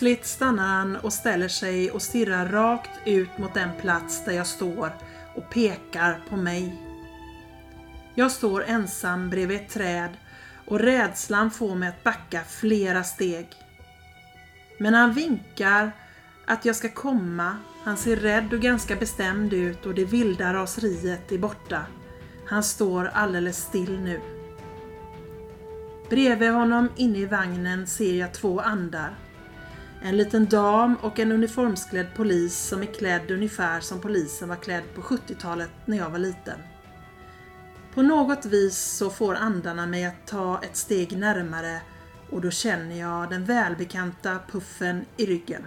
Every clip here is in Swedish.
Plötsligt stannar han och ställer sig och stirrar rakt ut mot den plats där jag står och pekar på mig. Jag står ensam bredvid ett träd och rädslan får mig att backa flera steg. Men han vinkar att jag ska komma. Han ser rädd och ganska bestämd ut och det vilda raseriet är borta. Han står alldeles still nu. Bredvid honom inne i vagnen ser jag två andar. En liten dam och en uniformsklädd polis som är klädd ungefär som polisen var klädd på 70-talet när jag var liten. På något vis så får andarna mig att ta ett steg närmare och då känner jag den välbekanta puffen i ryggen.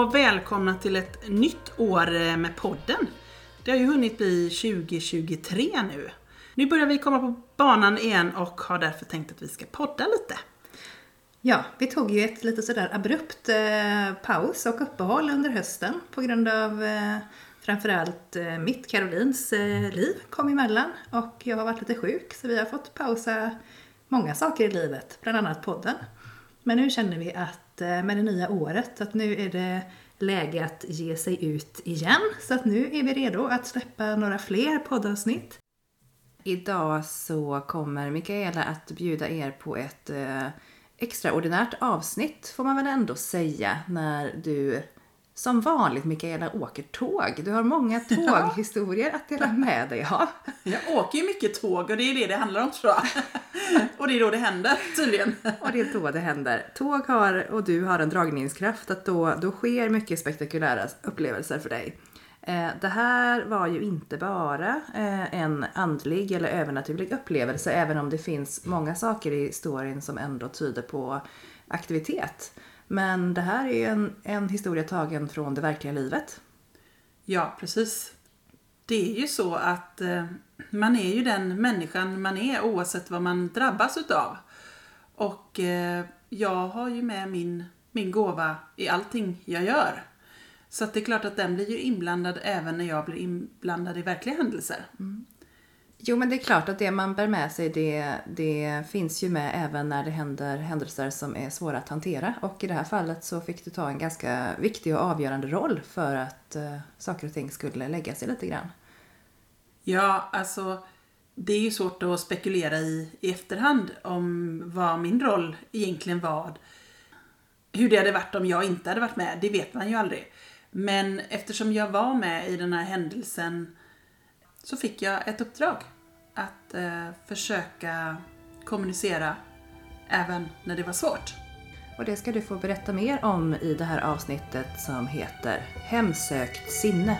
Och välkomna till ett nytt år eh, med podden. Det har ju hunnit bli 2023 nu. Nu börjar vi komma på banan igen och har därför tänkt att vi ska podda lite. Ja, vi tog ju ett lite sådär abrupt eh, paus och uppehåll under hösten på grund av eh, framförallt eh, mitt, Karolins, eh, liv kom emellan och jag har varit lite sjuk så vi har fått pausa många saker i livet, bland annat podden. Men nu känner vi att Eh, med det nya året att nu är det läge att ge sig ut igen. Så att nu är vi redo att släppa några fler poddavsnitt. Idag så kommer Mikaela att bjuda er på ett eh, extraordinärt avsnitt får man väl ändå säga när du som vanligt Mikaela åker tåg. Du har många tåghistorier att dela med dig av. Jag åker ju mycket tåg och det är det det handlar om tror jag. och det är då det händer tydligen. Och det är då det händer. Tåg har, och du har en dragningskraft, att då, då sker mycket spektakulära upplevelser för dig. Eh, Det här var ju inte bara eh, en andlig eller övernaturlig upplevelse, även om det finns många saker i storyn som ändå tyder på aktivitet. Men det här är en, en historia tagen från det verkliga livet. Ja, precis. Det är ju så att eh, man är ju den människan man är oavsett vad man drabbas utav. Och eh, jag har ju med min, min gåva i allting jag gör. Så det är klart att den blir ju inblandad även när jag blir inblandad i verkliga händelser. Jo, men det är klart att det man bär med sig det, det finns ju med även när det händer händelser som är svåra att hantera. Och i det här fallet så fick du ta en ganska viktig och avgörande roll för att eh, saker och ting skulle lägga sig lite grann. Ja, alltså det är ju svårt att spekulera i, i efterhand om vad min roll egentligen var. Hur det hade varit om jag inte hade varit med, det vet man ju aldrig. Men eftersom jag var med i den här händelsen så fick jag ett uppdrag att eh, försöka kommunicera även när det var svårt. Och det ska du få berätta mer om i det här avsnittet som heter Hemsökt sinne.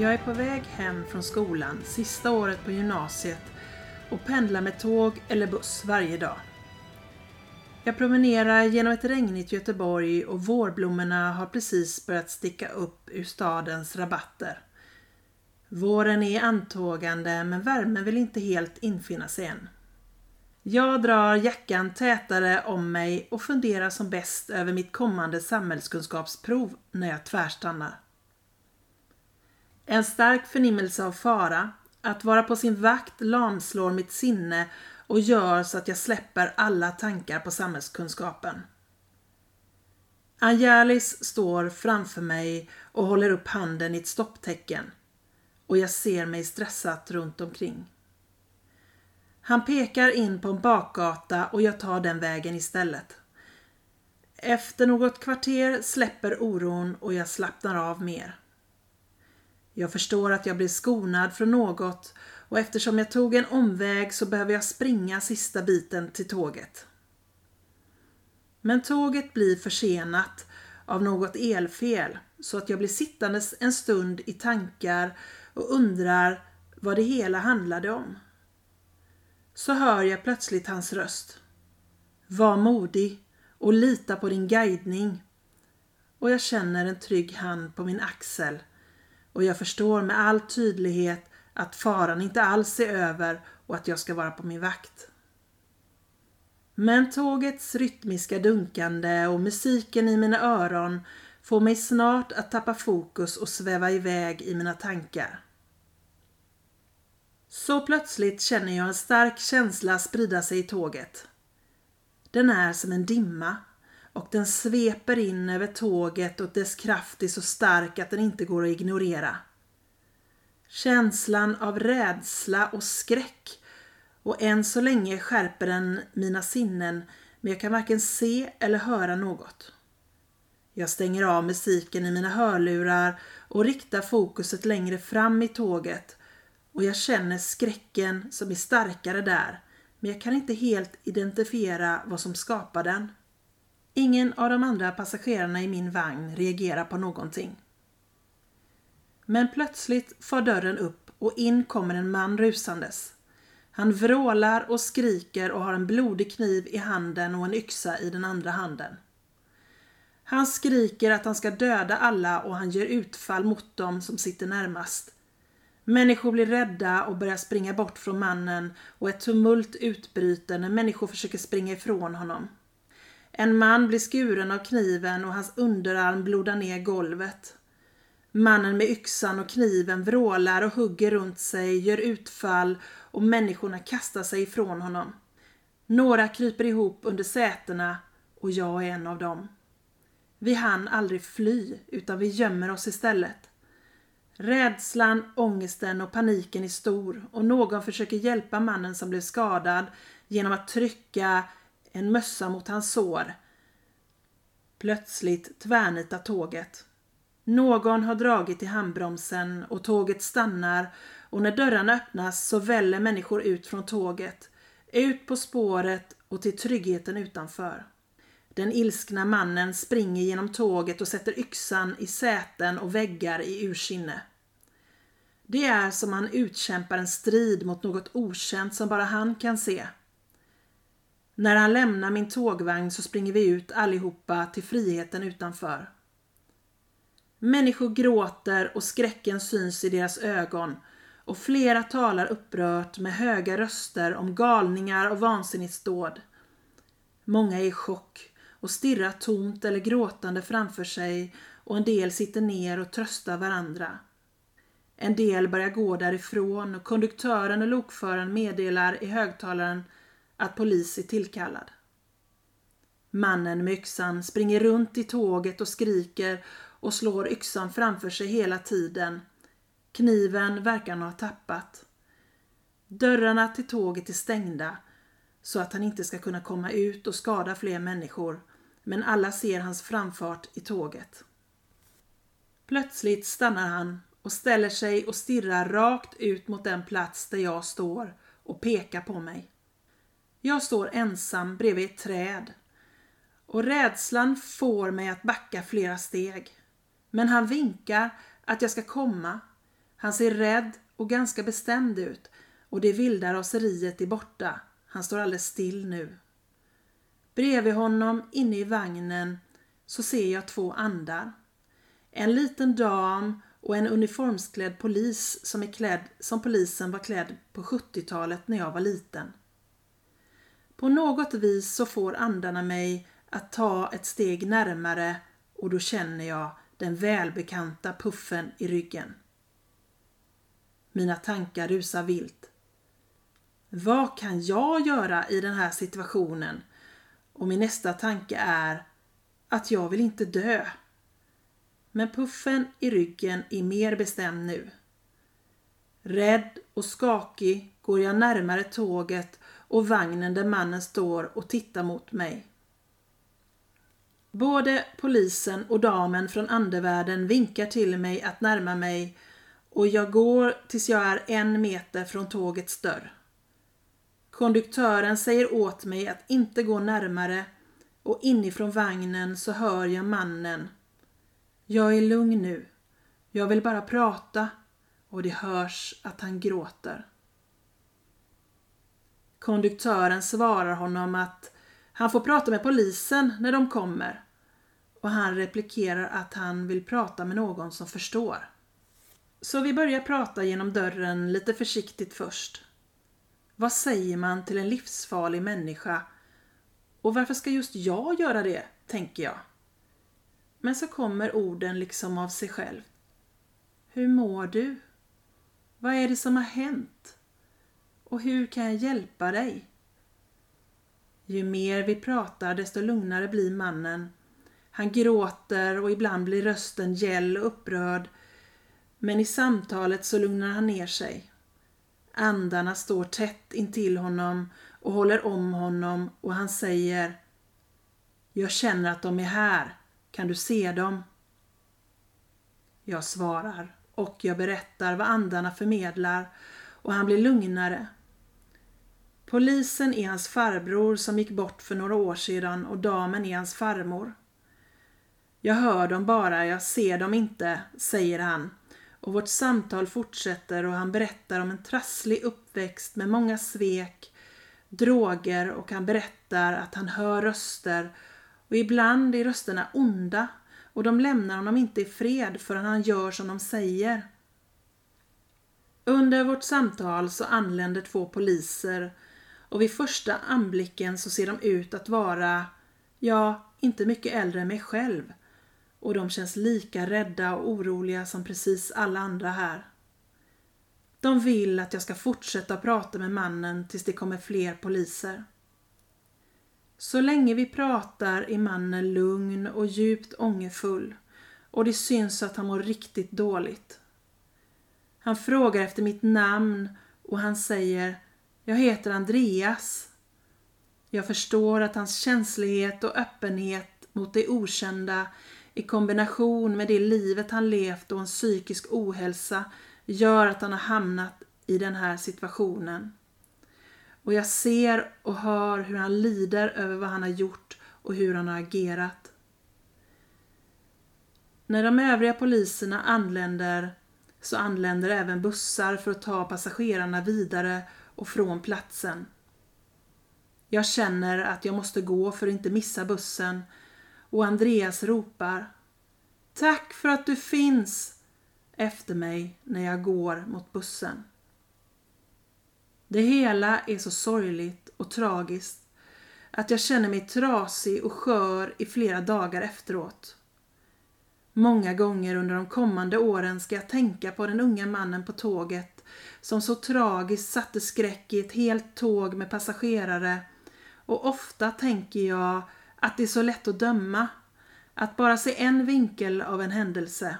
Jag är på väg hem från skolan sista året på gymnasiet och pendlar med tåg eller buss varje dag. Jag promenerar genom ett regnigt Göteborg och vårblommorna har precis börjat sticka upp ur stadens rabatter. Våren är antågande men värmen vill inte helt infinna sig än. Jag drar jackan tätare om mig och funderar som bäst över mitt kommande samhällskunskapsprov när jag tvärstannar. En stark förnimmelse av fara, att vara på sin vakt lamslår mitt sinne och gör så att jag släpper alla tankar på samhällskunskapen. Angelis står framför mig och håller upp handen i ett stopptecken och jag ser mig stressat runt omkring. Han pekar in på en bakgata och jag tar den vägen istället. Efter något kvarter släpper oron och jag slappnar av mer. Jag förstår att jag blir skonad från något och eftersom jag tog en omväg så behöver jag springa sista biten till tåget. Men tåget blir försenat av något elfel så att jag blir sittandes en stund i tankar och undrar vad det hela handlade om. Så hör jag plötsligt hans röst. Var modig och lita på din guidning. Och jag känner en trygg hand på min axel och jag förstår med all tydlighet att faran inte alls är över och att jag ska vara på min vakt. Men tågets rytmiska dunkande och musiken i mina öron får mig snart att tappa fokus och sväva iväg i mina tankar. Så plötsligt känner jag en stark känsla sprida sig i tåget. Den är som en dimma och den sveper in över tåget och dess kraft är så stark att den inte går att ignorera. Känslan av rädsla och skräck och än så länge skärper den mina sinnen men jag kan varken se eller höra något. Jag stänger av musiken i mina hörlurar och riktar fokuset längre fram i tåget och jag känner skräcken som är starkare där men jag kan inte helt identifiera vad som skapar den. Ingen av de andra passagerarna i min vagn reagerar på någonting. Men plötsligt far dörren upp och in kommer en man rusandes. Han vrålar och skriker och har en blodig kniv i handen och en yxa i den andra handen. Han skriker att han ska döda alla och han gör utfall mot dem som sitter närmast. Människor blir rädda och börjar springa bort från mannen och ett tumult utbryter när människor försöker springa ifrån honom. En man blir skuren av kniven och hans underarm blodar ner golvet. Mannen med yxan och kniven vrålar och hugger runt sig, gör utfall och människorna kastar sig ifrån honom. Några kryper ihop under sätena och jag är en av dem. Vi hann aldrig fly utan vi gömmer oss istället. Rädslan, ångesten och paniken är stor och någon försöker hjälpa mannen som blev skadad genom att trycka en mössa mot hans sår. Plötsligt tvärnitar tåget. Någon har dragit i handbromsen och tåget stannar och när dörrarna öppnas så väller människor ut från tåget, ut på spåret och till tryggheten utanför. Den ilskna mannen springer genom tåget och sätter yxan i säten och väggar i ursinne. Det är som han utkämpar en strid mot något okänt som bara han kan se. När han lämnar min tågvagn så springer vi ut allihopa till friheten utanför. Människor gråter och skräcken syns i deras ögon och flera talar upprört med höga röster om galningar och vansinnesdåd. Många är i chock och stirrar tomt eller gråtande framför sig och en del sitter ner och tröstar varandra. En del börjar gå därifrån och konduktören och lokföraren meddelar i högtalaren att polis är tillkallad. Mannen med yxan springer runt i tåget och skriker och slår yxan framför sig hela tiden. Kniven verkar han ha tappat. Dörrarna till tåget är stängda så att han inte ska kunna komma ut och skada fler människor men alla ser hans framfart i tåget. Plötsligt stannar han och ställer sig och stirrar rakt ut mot den plats där jag står och pekar på mig. Jag står ensam bredvid ett träd och rädslan får mig att backa flera steg. Men han vinkar att jag ska komma Han ser rädd och ganska bestämd ut och det vilda raseriet är borta. Han står alldeles still nu. Bredvid honom, inne i vagnen, så ser jag två andar. En liten dam och en uniformsklädd polis som är klädd som polisen var klädd på 70-talet när jag var liten. På något vis så får andarna mig att ta ett steg närmare och då känner jag den välbekanta puffen i ryggen. Mina tankar rusar vilt. Vad kan jag göra i den här situationen? Och min nästa tanke är att jag vill inte dö. Men puffen i ryggen är mer bestämd nu. Rädd och skakig går jag närmare tåget och vagnen där mannen står och tittar mot mig. Både polisen och damen från andevärlden vinkar till mig att närma mig och jag går tills jag är en meter från tågets dörr. Konduktören säger åt mig att inte gå närmare och inifrån vagnen så hör jag mannen. Jag är lugn nu. Jag vill bara prata och det hörs att han gråter. Konduktören svarar honom att han får prata med polisen när de kommer och han replikerar att han vill prata med någon som förstår. Så vi börjar prata genom dörren lite försiktigt först. Vad säger man till en livsfarlig människa? Och varför ska just jag göra det, tänker jag. Men så kommer orden liksom av sig själv. Hur mår du? Vad är det som har hänt? Och hur kan jag hjälpa dig? Ju mer vi pratar desto lugnare blir mannen. Han gråter och ibland blir rösten gäll och upprörd. Men i samtalet så lugnar han ner sig. Andarna står tätt intill honom och håller om honom och han säger Jag känner att de är här. Kan du se dem? Jag svarar och jag berättar vad andarna förmedlar och han blir lugnare. Polisen är hans farbror som gick bort för några år sedan och damen är hans farmor. Jag hör dem bara, jag ser dem inte, säger han. Och vårt samtal fortsätter och han berättar om en trasslig uppväxt med många svek, droger och han berättar att han hör röster och ibland är rösterna onda och de lämnar honom inte i fred förrän han gör som de säger. Under vårt samtal så anländer två poliser och vid första anblicken så ser de ut att vara, ja, inte mycket äldre än mig själv. Och de känns lika rädda och oroliga som precis alla andra här. De vill att jag ska fortsätta prata med mannen tills det kommer fler poliser. Så länge vi pratar är mannen lugn och djupt ångerfull och det syns att han mår riktigt dåligt. Han frågar efter mitt namn och han säger jag heter Andreas. Jag förstår att hans känslighet och öppenhet mot det okända i kombination med det livet han levt och en psykisk ohälsa gör att han har hamnat i den här situationen. Och jag ser och hör hur han lider över vad han har gjort och hur han har agerat. När de övriga poliserna anländer så anländer även bussar för att ta passagerarna vidare och från platsen. Jag känner att jag måste gå för att inte missa bussen och Andreas ropar Tack för att du finns efter mig när jag går mot bussen. Det hela är så sorgligt och tragiskt att jag känner mig trasig och skör i flera dagar efteråt. Många gånger under de kommande åren ska jag tänka på den unga mannen på tåget som så tragiskt satte skräck i ett helt tåg med passagerare och ofta tänker jag att det är så lätt att döma, att bara se en vinkel av en händelse.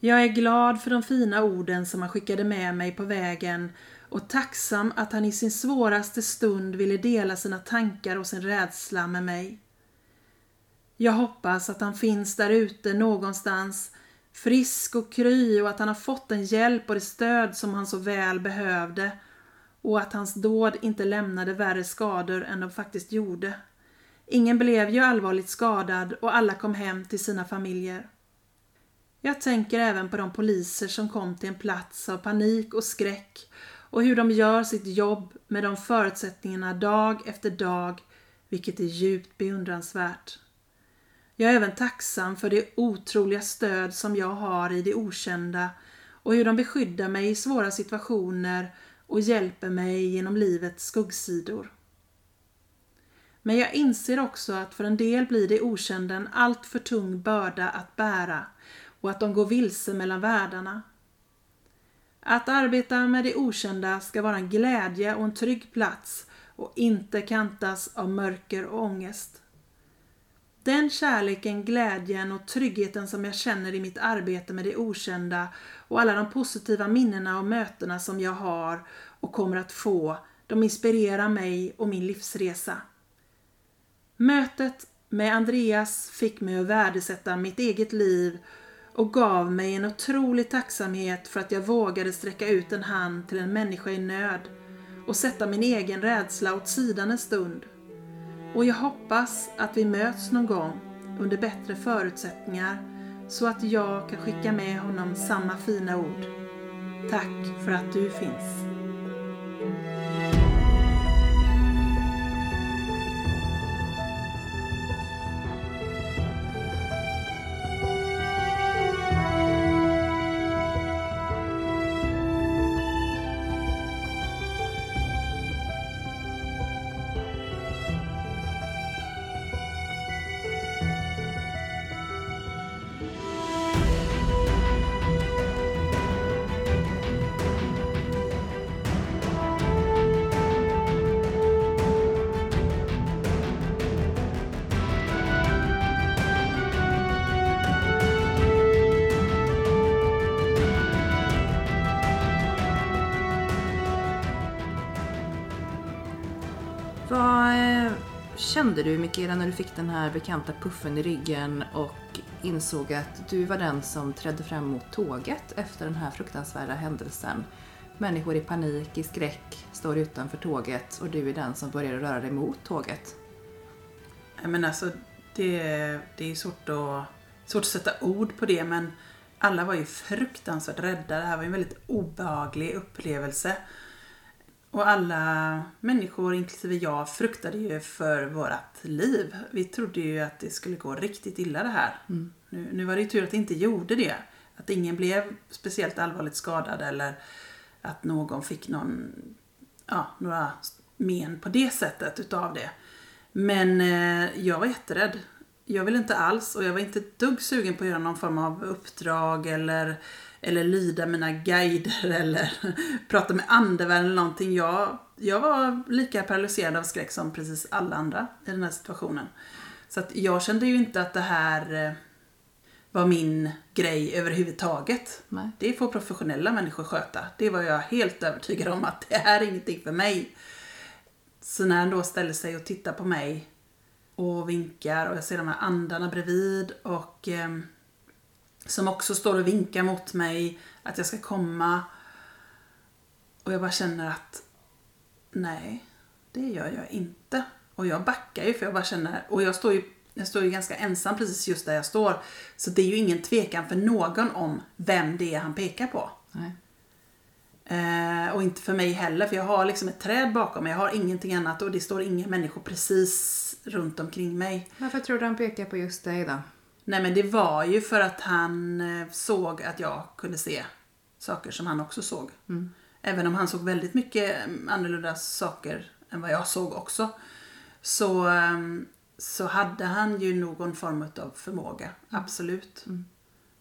Jag är glad för de fina orden som han skickade med mig på vägen och tacksam att han i sin svåraste stund ville dela sina tankar och sin rädsla med mig. Jag hoppas att han finns där ute någonstans, frisk och kry och att han har fått den hjälp och det stöd som han så väl behövde och att hans dåd inte lämnade värre skador än de faktiskt gjorde. Ingen blev ju allvarligt skadad och alla kom hem till sina familjer. Jag tänker även på de poliser som kom till en plats av panik och skräck och hur de gör sitt jobb med de förutsättningarna dag efter dag, vilket är djupt beundransvärt. Jag är även tacksam för det otroliga stöd som jag har i det okända och hur de beskyddar mig i svåra situationer och hjälper mig genom livets skuggsidor. Men jag inser också att för en del blir det okända en alltför tung börda att bära och att de går vilse mellan världarna. Att arbeta med det okända ska vara en glädje och en trygg plats och inte kantas av mörker och ångest. Den kärleken, glädjen och tryggheten som jag känner i mitt arbete med det okända och alla de positiva minnena och mötena som jag har och kommer att få, de inspirerar mig och min livsresa. Mötet med Andreas fick mig att värdesätta mitt eget liv och gav mig en otrolig tacksamhet för att jag vågade sträcka ut en hand till en människa i nöd och sätta min egen rädsla åt sidan en stund. Och jag hoppas att vi möts någon gång under bättre förutsättningar så att jag kan skicka med honom samma fina ord. Tack för att du finns. Kände du Mikaela när du fick den här bekanta puffen i ryggen och insåg att du var den som trädde fram mot tåget efter den här fruktansvärda händelsen? Människor i panik, i skräck, står utanför tåget och du är den som börjar röra dig mot tåget. Men alltså, det, det är svårt att, svårt att sätta ord på det men alla var ju fruktansvärt rädda. Det här var en väldigt obehaglig upplevelse. Och alla människor, inklusive jag, fruktade ju för vårt liv. Vi trodde ju att det skulle gå riktigt illa det här. Nu, nu var det ju tur att det inte gjorde det. Att ingen blev speciellt allvarligt skadad eller att någon fick någon, ja, några men på det sättet utav det. Men eh, jag var jätterädd. Jag ville inte alls och jag var inte ett dugg sugen på att göra någon form av uppdrag eller, eller lyda mina guider eller prata med andevärlden eller någonting. Jag, jag var lika paralyserad av skräck som precis alla andra i den här situationen. Så att jag kände ju inte att det här eh, var min grej överhuvudtaget. Nej. Det får professionella människor sköta. Det var jag helt övertygad om att det här är ingenting för mig. Så när han då ställer sig och tittar på mig och vinkar och jag ser de här andarna bredvid och eh, som också står och vinkar mot mig att jag ska komma. Och jag bara känner att nej, det gör jag inte. Och jag backar ju för jag bara känner, och jag står ju jag står ju ganska ensam precis just där jag står. Så det är ju ingen tvekan för någon om vem det är han pekar på. Eh, och inte för mig heller, för jag har liksom ett träd bakom mig. Jag har ingenting annat och det står inga människor precis runt omkring mig. Varför tror du han pekar på just dig då? Nej men det var ju för att han eh, såg att jag kunde se saker som han också såg. Även om han såg väldigt mycket mm, annorlunda saker än vad jag såg också. Så, ehm, så hade han ju någon form av förmåga, absolut.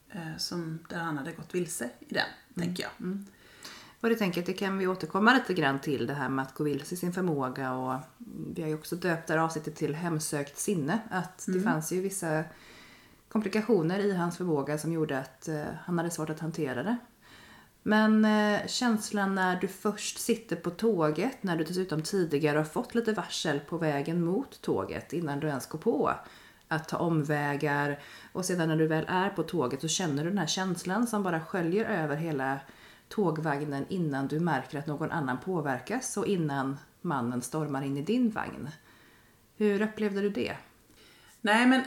Eh, Som där han hade gått vilse i den, tänker jag. Och det tänker jag att det kan vi återkomma lite grann till det här med att gå vilse i sin förmåga och vi har ju också döpt det här avsnittet till hemsökt sinne. Att det fanns ju vissa komplikationer i hans förmåga som gjorde att eh, han hade svårt att hantera det. Men eh, känslan när du först sitter på tåget, när du dessutom tidigare har fått lite varsel på vägen mot tåget innan du ens går på att ta omvägar och sedan när du väl är på tåget så känner du den här känslan som bara sköljer över hela tågvagnen innan du märker att någon annan påverkas och innan mannen stormar in i din vagn. Hur upplevde du det? Nej men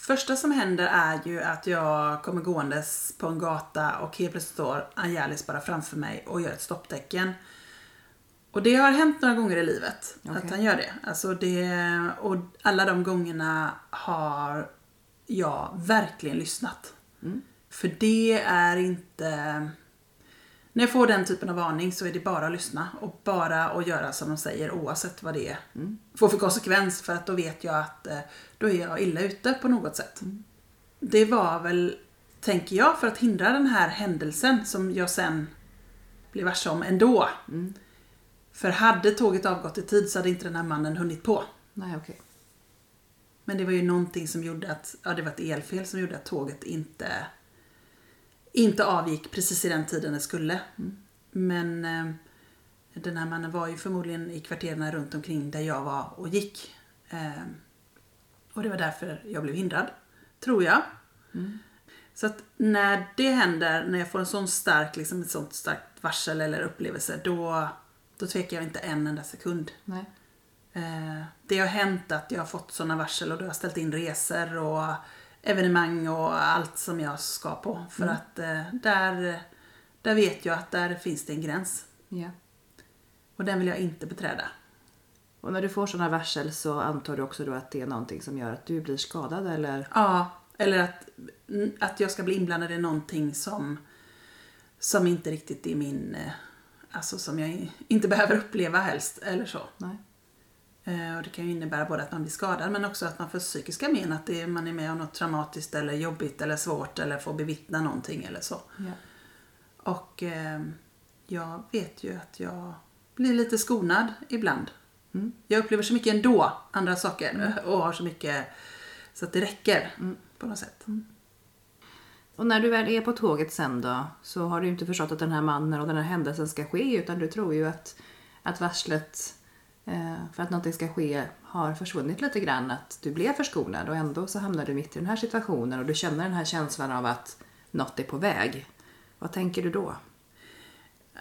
första som händer är ju att jag kommer gåendes på en gata och helt plötsligt står Angelis bara framför mig och gör ett stopptecken. Och det har hänt några gånger i livet att Okej. han gör det. Alltså det. Och alla de gångerna har jag verkligen lyssnat. För det är inte... När jag får den typen av varning så är det bara att lyssna och bara att göra som de säger oavsett vad det får för konsekvens för att då vet jag att eh, då är jag illa ute på något sätt. Det var väl, tänker jag, för att hindra den här händelsen som jag sen blev varse om ändå. För hade tåget avgått i tid så hade inte den här mannen hunnit på. Nej, okej. Men det var ju någonting som gjorde att, ja det var ett elfel som gjorde att tåget inte, inte avgick precis i den tiden det skulle. Men eh, den här mannen var ju förmodligen i kvarteren runt omkring där jag var och gick. Eh, och det var därför jag blev hindrad, tror jag. Så att när det händer, när jag får en sån stark, liksom ett sånt starkt varsel eller upplevelse, då, då tvekar jag inte en enda sekund. Nej. Eh, det har hänt att jag har fått sådana varsel och då har jag ställt in resor och evenemang och allt som jag ska på. För att eh, där, där vet jag att där finns det en gräns. Ja. Och den vill jag inte beträda. Och när du får sådana varsel så antar du också då att det är någonting som gör att du blir skadad eller? Ja, eller att, att jag ska bli inblandad i någonting som, som inte riktigt är min... eh, Alltså som jag inte behöver uppleva helst, eller så. Nej. Eh, Och det kan ju innebära både att man blir skadad men också att man får psykiska men, att det är, man är med om något traumatiskt eller jobbigt eller svårt eller får bevittna någonting eller så. Ja. Och eh, jag vet ju att jag blir lite skonad ibland. Jag upplever så mycket ändå, andra saker och har så mycket så att det räcker på något sätt. Och när du väl är på tåget sen då så har du ju inte förstått att den här mannen och den här händelsen ska ske utan du tror ju att, att varslet för att någonting ska ske har försvunnit lite grann. Att du blev förskonad och ändå så hamnar du mitt i den här situationen och du känner den här känslan av att något är på väg. Vad tänker du då?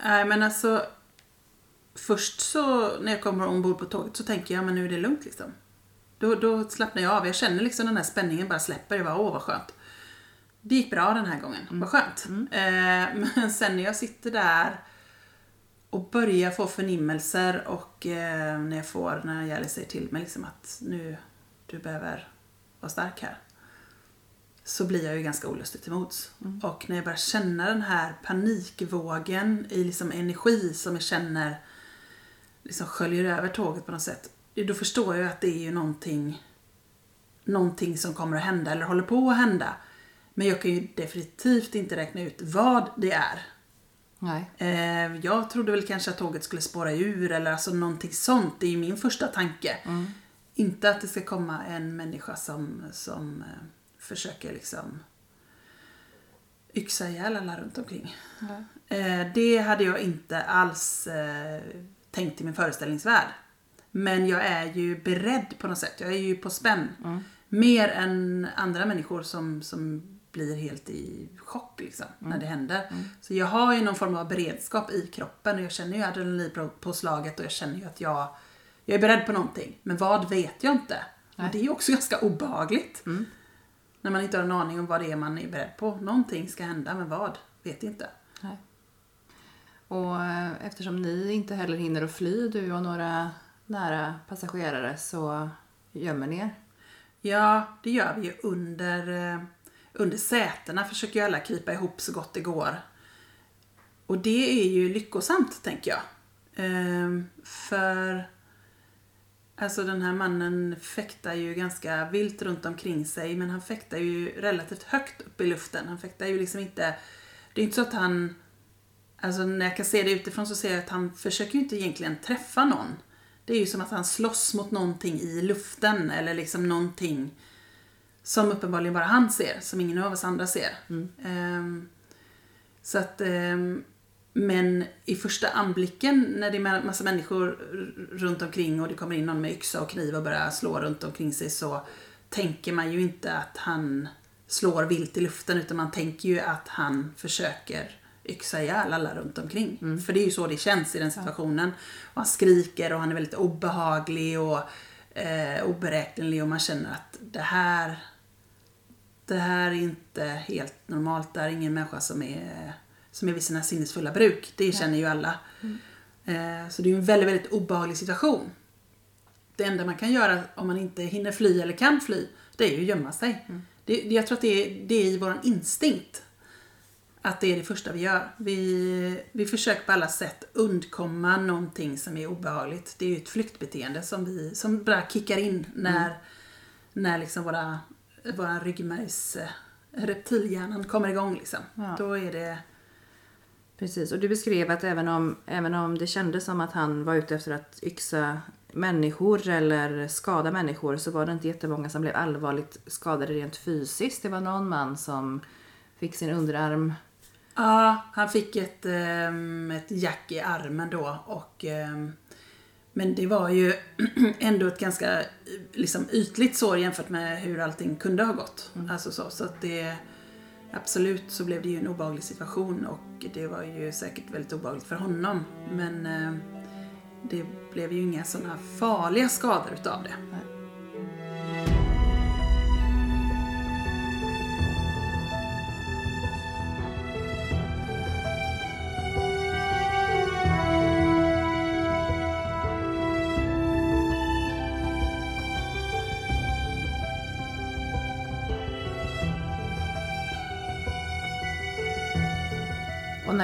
Nej men alltså Först så när jag kommer ombord på tåget så tänker jag men nu är det lugnt liksom. Då, då slappnar jag av. Jag känner liksom den här spänningen bara släpper. Jag bara åh vad skönt. Det gick bra den här gången. Vad skönt. Eh, men sen när jag sitter där och börjar få förnimmelser och eh, när jag får, när Jelly säger till mig liksom att nu, du behöver vara stark här. Så blir jag ju ganska olustigt till mods. Och när jag börjar känna den här panikvågen i liksom energi som jag känner liksom sköljer över tåget på något sätt. Då förstår jag att det är ju någonting, någonting som kommer att hända eller håller på att hända. Men jag kan ju definitivt inte räkna ut vad det är. Nej. Eh, jag trodde väl kanske att tåget skulle spåra ur eller alltså någonting sånt. Det är ju min första tanke. Inte att det ska komma en människa som, som eh, försöker liksom yxa ihjäl alla runt omkring. Eh, det hade jag inte alls eh, tänkt i min föreställningsvärld. Men jag är ju beredd på något sätt. Jag är ju på spänn. Mer än andra människor som, som blir helt i chock liksom, när det händer. Så jag har ju någon form av beredskap i kroppen och jag känner ju adrenalinpåslaget och jag känner ju att jag, jag är beredd på någonting. Men vad vet jag inte. Och det är ju också ganska obehagligt. När man inte har en aning om vad det är man är beredd på. Någonting ska hända, men vad? Vet inte. Nej. Och eh, eftersom ni inte heller hinner att fly, du och några nära passagerare, så gömmer ni er. Ja, det gör vi ju under, eh, under sätena. Försöker ju alla krypa ihop så gott det går. Och det är ju lyckosamt, tänker jag. Ehm, för Alltså den här mannen fäktar ju ganska vilt runt omkring sig men han fäktar ju relativt högt upp i luften. Han fäktar ju liksom inte... Det är inte så att han... Alltså när jag kan se det utifrån så ser jag att han försöker ju inte egentligen träffa någon. Det är ju som att han slåss mot någonting i luften eller liksom någonting som uppenbarligen bara han ser, som ingen av oss andra ser. Ehm, så att... ehm, men i första anblicken när det är massa människor runt omkring och det kommer in någon med yxa och kniv och börjar slå runt omkring sig så tänker man ju inte att han slår vilt i luften utan man tänker ju att han försöker yxa ihjäl alla runt omkring. För det är ju så det känns i den situationen. Och han skriker och han är väldigt obehaglig och eh, oberäknelig och man känner att det här, det här är inte helt normalt. Det är ingen människa som är, som är vid sina sinnesfulla bruk. Det känner ju alla. Eh, Så det är en väldigt, väldigt obehaglig situation. Det enda man kan göra om man inte hinner fly eller kan fly, det är ju att gömma sig. Det, det- jag tror att det är, det är i vår instinkt. Att det är det första vi gör. Vi, vi försöker på alla sätt undkomma någonting som är obehagligt. Det är ju ett flyktbeteende som, vi, som bara kickar in när, när liksom våra, våra ryggmärgs eh, reptilhjärnan kommer igång. Liksom. Ja. Då är det... Precis, och du beskrev att även om, även om det kändes som att han var ute efter att yxa människor eller skada människor så var det inte jättemånga som blev allvarligt skadade rent fysiskt. Det var någon man som fick sin underarm Ja, han fick ett, ehm, ett jack i armen då. Och, ehm, men det var ju ändå ett ganska liksom, ytligt sår jämfört med hur allting kunde ha gått. Alltså så, så att det, absolut så blev det ju en obehaglig situation och det var ju säkert väldigt obehagligt för honom. Men ehm, det blev ju inga sådana farliga skador utav det. Och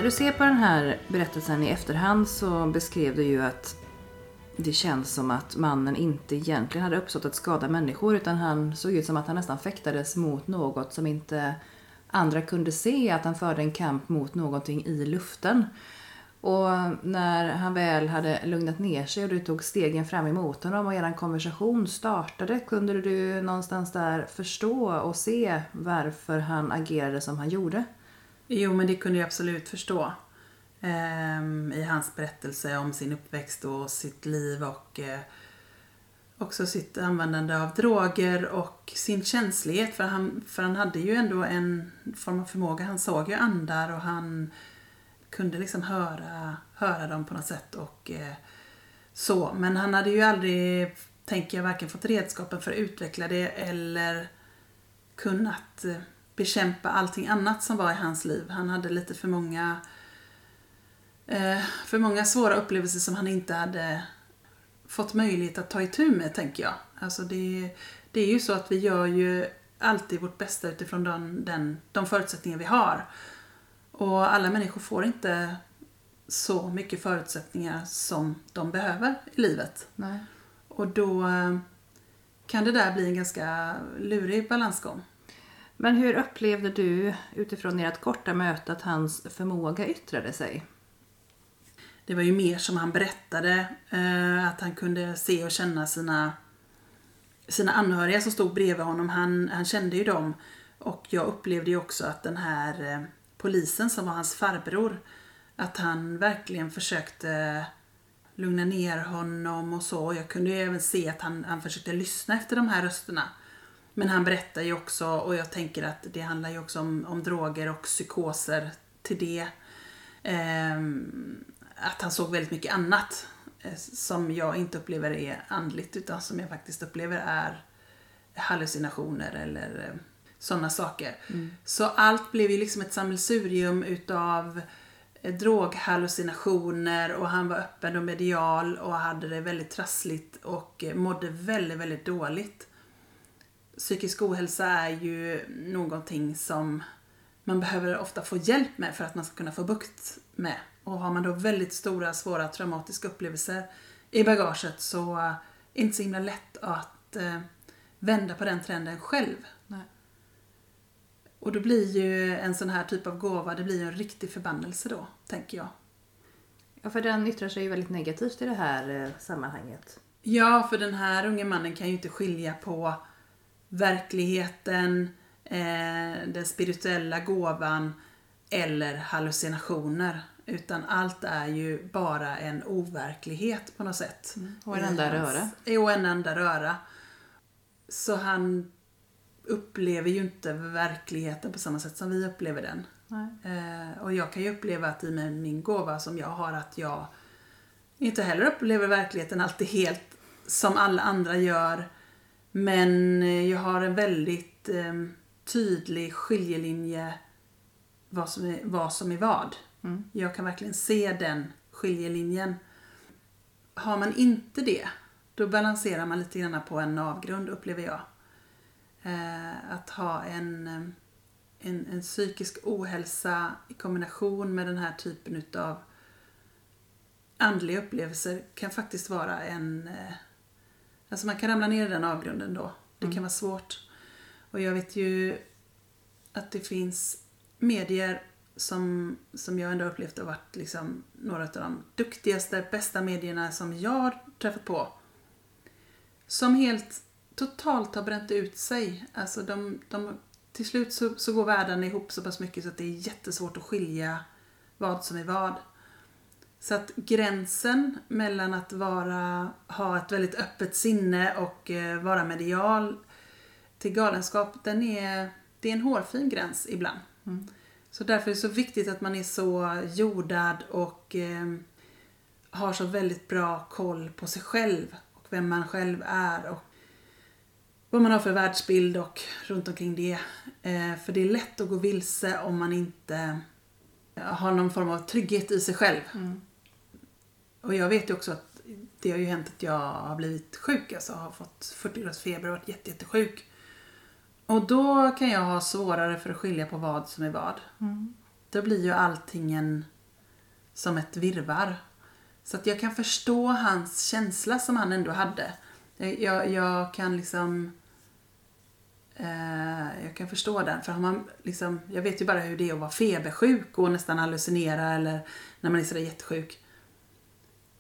när du ser på den här berättelsen i efterhand så beskrev du ju att det känns som att mannen inte egentligen hade uppsåt att skada människor utan han såg ut som att han nästan fäktades mot något som inte andra kunde se, att han förde en kamp mot någonting i luften. Och när han väl hade lugnat ner sig och du tog stegen fram emot honom och er konversation startade, kunde du någonstans där förstå och se varför han agerade som han gjorde? Jo, men det kunde jag absolut förstå. Ehm, I hans berättelse om sin uppväxt och sitt liv och eh, också sitt användande av droger och sin känslighet. För han, för han hade ju ändå en form av förmåga. Han såg ju andar och han kunde liksom höra, höra dem på något sätt. och eh, så. Men han hade ju aldrig, tänker jag, varken fått redskapen för att utveckla det eller kunnat eh, bekämpa allting annat som var i hans liv. Han hade lite för många eh, för många svåra upplevelser som han inte hade fått möjlighet att ta itu med, tänker jag. Alltså det, det är ju så att vi gör ju alltid vårt bästa utifrån den, den, de förutsättningar vi har. Och alla människor får inte så mycket förutsättningar som de behöver i livet. Nej. Och då eh, kan det där bli en ganska lurig balansgång. Men hur upplevde du utifrån ert korta möte att hans förmåga yttrade sig? Det var ju mer som han berättade, eh, att han kunde se och känna sina, sina anhöriga som stod bredvid honom. Han, han kände ju dem. Och jag upplevde ju också att den här eh, polisen som var hans farbror, att han verkligen försökte lugna ner honom och så. Jag kunde ju även se att han, han försökte lyssna efter de här rösterna. Men han berättar ju också, och jag tänker att det handlar ju också om, om droger och psykoser till det. Ehm, att han såg väldigt mycket annat eh, som jag inte upplever är andligt utan som jag faktiskt upplever är hallucinationer eller sådana saker. Så allt blev ju liksom ett sammelsurium utav eh, droghallucinationer och han var öppen och medial och hade det väldigt trassligt och eh, mådde väldigt, väldigt dåligt. Psykisk ohälsa är ju någonting som man behöver ofta få hjälp med för att man ska kunna få bukt med. Och har man då väldigt stora, svåra traumatiska upplevelser i bagaget så är det inte så himla lätt att eh, vända på den trenden själv. Nej. Och då blir ju en sån här typ av gåva, det blir ju en riktig förbannelse då, tänker jag. Ja, för den yttrar sig ju väldigt negativt i det här eh, sammanhanget. Ja, för den här unge mannen kan ju inte skilja på verkligheten, eh, den spirituella gåvan eller hallucinationer. Utan allt är ju bara en overklighet på något sätt. Och en enda röra. Och en enda röra. Så han upplever ju inte verkligheten på samma sätt som vi upplever den. Eh, och jag kan ju uppleva att i min gåva som jag har att jag inte heller upplever verkligheten alltid helt som alla andra gör. Men eh, jag har en väldigt eh, tydlig skiljelinje vad som är vad. Som är vad. Mm. Jag kan verkligen se den skiljelinjen. Har man inte det, då balanserar man lite grann på en avgrund upplever jag. Eh, att ha en, eh, en, en psykisk ohälsa i kombination med den här typen utav andliga upplevelser kan faktiskt vara en... eh, Alltså man kan ramla ner i den avgrunden då. Det kan vara svårt. Och jag vet ju att det finns medier som, som jag ändå upplevt har varit liksom några av de duktigaste, bästa medierna som jag har träffat på. Som helt totalt har bränt ut sig. Alltså de, de, till slut så, så går världen ihop så pass mycket så att det är jättesvårt att skilja vad som är vad. Så att gränsen mellan att vara, ha ett väldigt öppet sinne och eh, vara medial till galenskap, den är, det är en hårfin gräns ibland. Så därför är det så viktigt att man är så jordad och eh, har så väldigt bra koll på sig själv och vem man själv är och vad man har för världsbild och runt omkring det. Eh, för det är lätt att gå vilse om man inte har någon form av trygghet i sig själv. Och jag vet ju också att det har ju hänt att jag har blivit sjuk, alltså har fått 40 graders feber och varit jätte, jättesjuk. Och då kan jag ha svårare för att skilja på vad som är vad. Då blir ju allting en, som ett virvar. Så att jag kan förstå hans känsla som han ändå hade. Jag, jag kan liksom... Eh, jag kan förstå den. För har man liksom, jag vet ju bara hur det är att vara febersjuk och nästan hallucinera eller när man är sådär jättesjuk.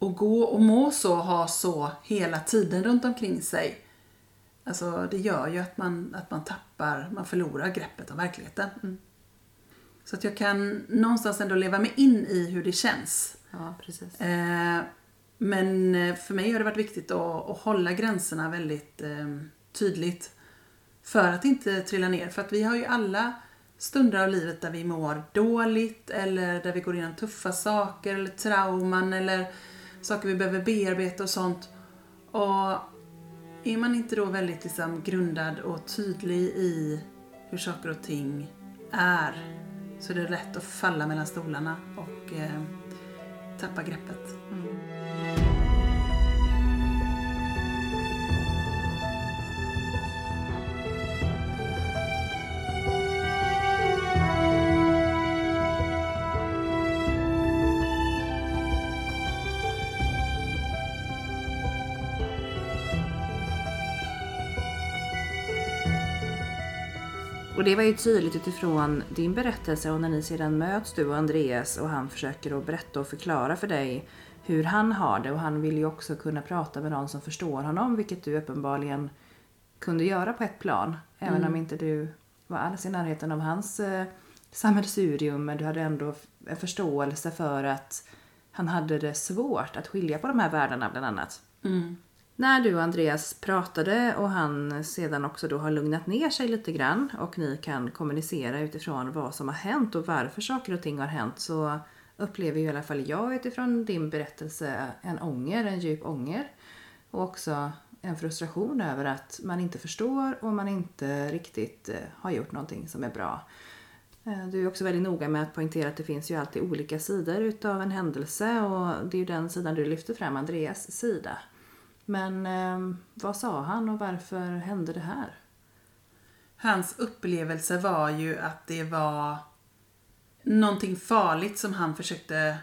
Och gå och må så och ha så hela tiden runt omkring sig. Alltså det gör ju att man, att man tappar, man förlorar greppet om verkligheten. Så att jag kan någonstans ändå leva mig in i hur det känns. Ja, precis. Eh, men eh, för mig har det varit viktigt att, att hålla gränserna väldigt eh, tydligt. För att inte trilla ner. För att vi har ju alla stunder av livet där vi mår dåligt eller där vi går igenom tuffa saker eller trauman eller saker vi behöver bearbeta och sånt. Och är man inte då väldigt liksom grundad och tydlig i hur saker och ting är så är det lätt att falla mellan stolarna och eh, tappa greppet. Mm. Och det var ju tydligt utifrån din berättelse och när ni sedan möts du och Andreas och han försöker att berätta och förklara för dig hur han har det och han vill ju också kunna prata med någon som förstår honom vilket du uppenbarligen kunde göra på ett plan. Även om inte du var alls i närheten av hans eh, sammelsurium men du hade ändå en förståelse för att han hade det svårt att skilja på de här världarna bland annat. När du och Andreas pratade och han sedan också då har lugnat ner sig lite grann och ni kan kommunicera utifrån vad som har hänt och varför saker och ting har hänt så upplever ju i alla fall jag utifrån din berättelse en ånger, en djup ånger. Och också en frustration över att man inte förstår och man inte riktigt eh, har gjort någonting som är bra. Eh, du är också väldigt noga med att poängtera att det finns ju alltid olika sidor utav en händelse och det är ju den sidan du lyfter fram, Andreas sida. Men eh, vad sa han och varför hände det här? Hans upplevelse var ju att det var någonting farligt som han försökte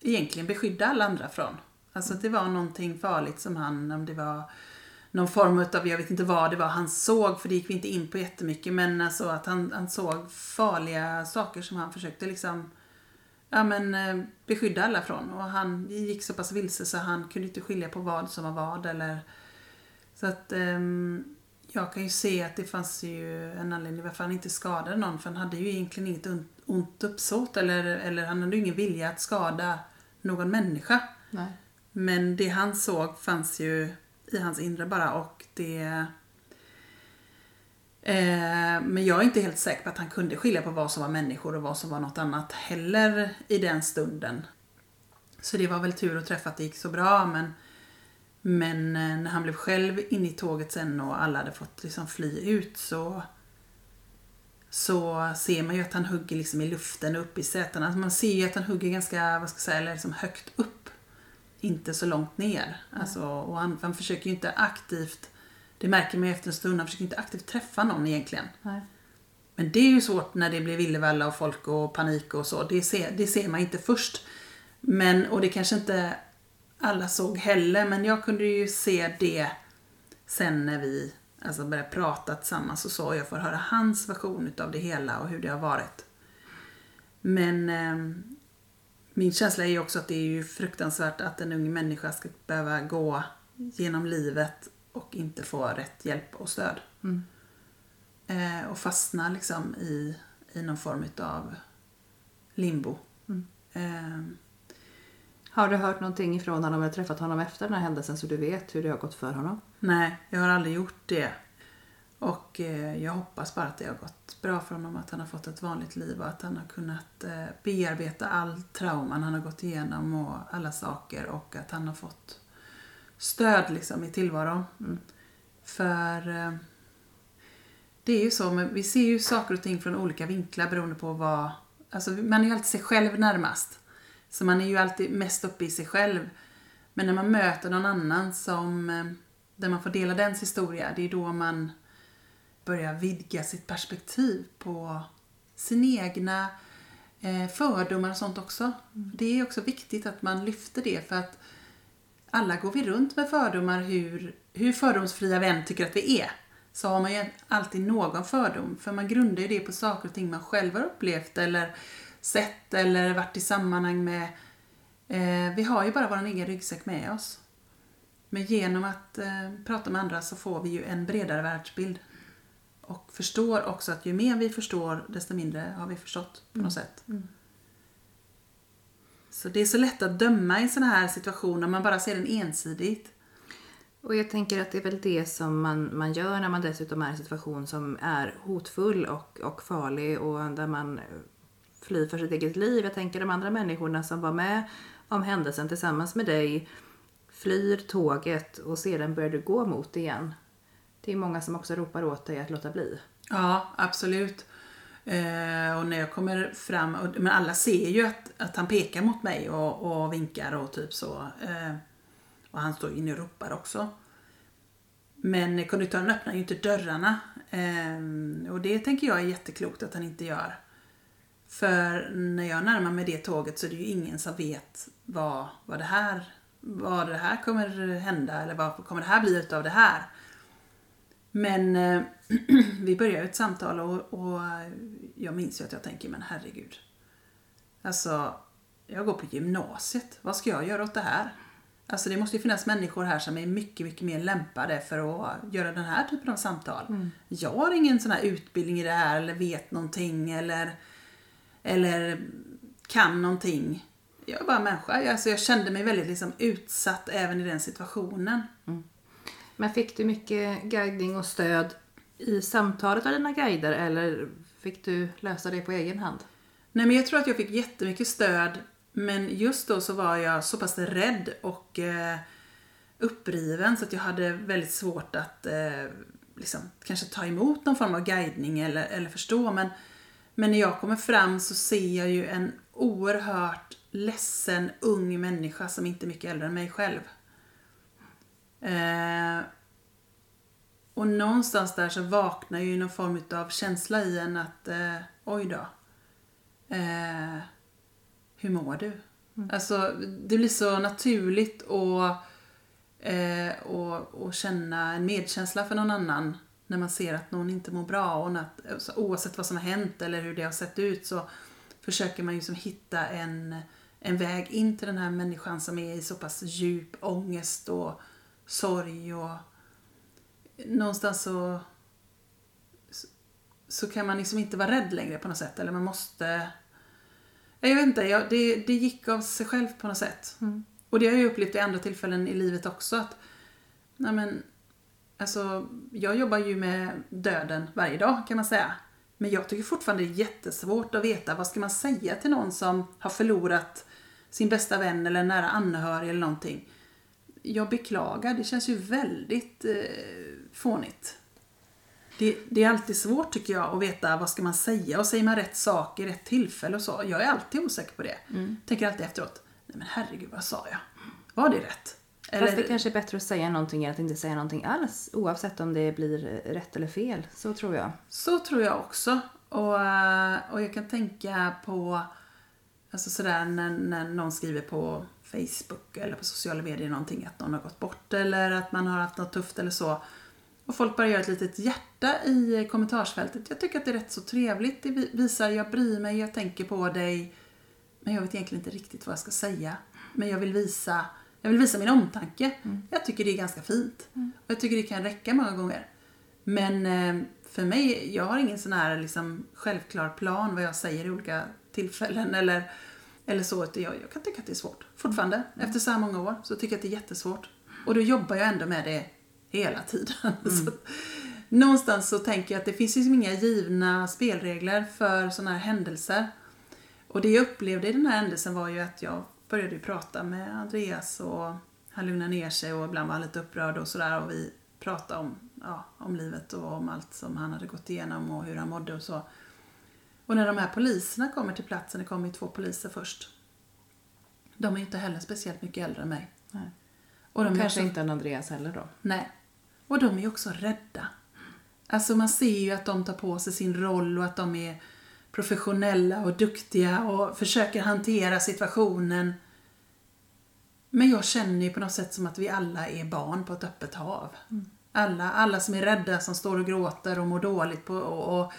egentligen beskydda alla andra från. Alltså det var någonting farligt som han, om det var någon form av, jag vet inte vad det var han såg, för det gick vi inte in på jättemycket, men alltså att han, han såg farliga saker som han försökte liksom ja, men, eh, beskydda alla från. Och han gick så pass vilse så han kunde inte skilja på vad som var vad. Eller, så att ehm, jag kan ju se att det fanns ju en anledning varför han inte skadade någon. För han hade ju egentligen inget ont uppsåt eller, eller han hade ju ingen vilja att skada någon människa. Nej. Men det han såg fanns ju i hans inre bara och det... Eh, men jag är inte helt säker på att han kunde skilja på vad som var människor och vad som var något annat heller i den stunden. Så det var väl tur att träffa att det gick så bra men men eh, när han blev själv inne i tåget sen och alla hade fått liksom fly ut så så ser man ju att han hugger liksom i luften och upp i sätena. Alltså man ser ju att han hugger ganska, vad ska jag säga, eller liksom högt upp. Inte så långt ner. Alltså, och han, han försöker ju inte aktivt, det märker man ju efter en stund, han försöker inte aktivt träffa någon egentligen. Nej. Men det är ju svårt när det blir villevalla och folk och panik och så. Det ser, det ser man inte först. Men, och det kanske inte alla såg heller, men jag kunde ju se det sen när vi alltså började prata tillsammans och så. Och jag får höra hans version utav det hela och hur det har varit. Men eh, min känsla är ju också att det är ju fruktansvärt att en ung människa ska behöva gå genom livet och inte få rätt hjälp och stöd. Mm. Eh, och fastna liksom i, i någon form av limbo. Mm. Eh, Har du hört någonting ifrån honom eller träffat honom efter den här händelsen så du vet hur det har gått för honom? nej, jag har aldrig gjort det. Och eh, jag hoppas bara att det har gått bra för honom, att han har fått ett vanligt liv och att han har kunnat eh, bearbeta all trauman han har gått igenom och alla saker och att han har fått stöd liksom i tillvaron. Mm. För eh, det är ju så, men vi ser ju saker och ting från olika vinklar beroende på vad... Alltså man är ju alltid sig själv närmast. Så man är ju alltid mest uppe i sig själv. Men när man möter någon annan som, eh, där man får dela dens historia, det är då man börjar vidga sitt perspektiv på sin egna eh, fördomar och sånt också. Det är också viktigt att man lyfter det för att alla går vi runt med fördomar hur, hur fördomsfria vän tycker att vi är. Så har man ju alltid någon fördom. För man grundar ju det på saker och ting man själv har upplevt eller sett eller varit i sammanhang med. Eh, vi har ju bara vår egen ryggsäck med oss. Men genom att eh, prata med andra så får vi ju en bredare världsbild. Och förstår också att ju mer vi förstår desto mindre har vi förstått på något sätt. Mm. Så det är så lätt att döma i sådana här situationer, man bara ser den ensidigt. Och jag tänker att det är väl det som man, man gör när man dessutom är i en situation som är hotfull och, och farlig och där man flyr för sitt eget liv. Jag tänker de andra människorna som var med om händelsen tillsammans med dig flyr tåget och sedan börjar du gå mot igen. Det är många som också ropar åt dig att låta bli. Ja, absolut. Eh, och när jag kommer fram, och, men alla ser ju att, att han pekar mot mig och, och vinkar och typ så. Eh, och han står inne och ropar också. Men konduktören öppnar ju inte dörrarna. Eh, och det tänker jag är jätteklokt att han inte gör. För när jag närmar mig det tåget så är det ju ingen som vet vad, vad, det, här, vad det här kommer hända eller vad kommer det här bli utav det här. Men eh, vi börjar ett samtal och, och jag minns ju att jag tänker, men herregud. Alltså, jag går på gymnasiet. Vad ska jag göra åt det här? Alltså det måste ju finnas människor här som är mycket, mycket mer lämpade för att göra den här typen av samtal. Jag har ingen sån här utbildning i det här eller vet någonting eller, eller kan någonting. Jag är bara människa. Jag, alltså jag kände mig väldigt liksom utsatt även i den situationen. Men fick du mycket guidning och stöd i samtalet av dina guider eller fick du lösa det på egen hand? Nej men jag tror att jag fick jättemycket stöd men just då så var jag så pass rädd och eh, uppriven så att jag hade väldigt svårt att eh, liksom, kanske ta emot någon form av guidning eller, eller förstå. Men, men när jag kommer fram så ser jag ju en oerhört ledsen ung människa som inte är mycket äldre än mig själv. Eh, och någonstans där så vaknar ju någon form av känsla i en att eh, oj då. Eh, hur mår du? Alltså det blir så naturligt och, eh, och, och känna en medkänsla för någon annan när man ser att någon inte mår bra och att, alltså, oavsett vad som har hänt eller hur det har sett ut så försöker man ju som hitta en, en väg in till den här människan som är i så pass djup ångest och sorg och någonstans så så kan man liksom inte vara rädd längre på något sätt eller man måste jag vet inte, jag, det, det gick av sig själv på något sätt. Och det har jag upplevt i andra tillfällen i livet också att nej men, alltså, jag jobbar ju med döden varje dag kan man säga. Men jag tycker fortfarande det är jättesvårt att veta vad ska man säga till någon som har förlorat sin bästa vän eller nära anhörig eller någonting. Jag beklagar, det känns ju väldigt eh, fånigt. Det, det är alltid svårt tycker jag att veta vad ska man säga och säger man rätt sak i rätt tillfälle och så. Jag är alltid osäker på det. Mm. Tänker alltid efteråt, nej men herregud vad sa jag? Var det rätt? Fast det kanske är bättre att säga någonting än att inte säga någonting alls. Oavsett om det blir rätt eller fel. Så tror jag. Så tror jag också. Och, eh, och jag kan tänka på Alltså sådär när, när någon skriver på Facebook eller på sociala medier någonting att någon har gått bort eller att man har haft något tufft eller så. Och folk bara gör ett litet hjärta i kommentarsfältet. Jag tycker att det är rätt så trevligt. Det visar jag bryr mig, jag tänker på dig. Men jag vet egentligen inte riktigt vad jag ska säga. Men jag vill visa, jag vill visa min omtanke. Mm. Jag tycker det är ganska fint. Mm. Och jag tycker det kan räcka många gånger. Men eh, för mig, jag har ingen sån här liksom självklar plan vad jag säger i olika tillfällen eller, eller så. Jag, jag kan tycka att det är svårt. Fortfarande, mm. efter så här många år, så tycker jag att det är jättesvårt. Och då jobbar jag ändå med det hela tiden. Mm. så, någonstans så tänker jag att det finns liksom inga givna spelregler för sådana här händelser. Och det jag upplevde i den här händelsen var ju att jag började prata med Andreas och han lugnade ner sig och ibland var han lite upprörd och sådär och vi pratade om, ja, om livet och om allt som han hade gått igenom och hur han mådde och så. Och när de här poliserna kommer till platsen, det kommer ju två poliser först. De är ju inte heller speciellt mycket äldre än mig. Nej. Och de och kanske också... inte än Andreas heller då. Nej. Och de är ju också rädda. Alltså man ser ju att de tar på sig sin roll och att de är professionella och duktiga och försöker hantera situationen. Men jag känner ju på något sätt som att vi alla är barn på ett öppet hav. Mm. Alla, alla som är rädda, som står och gråter och mår dåligt. På, och, och,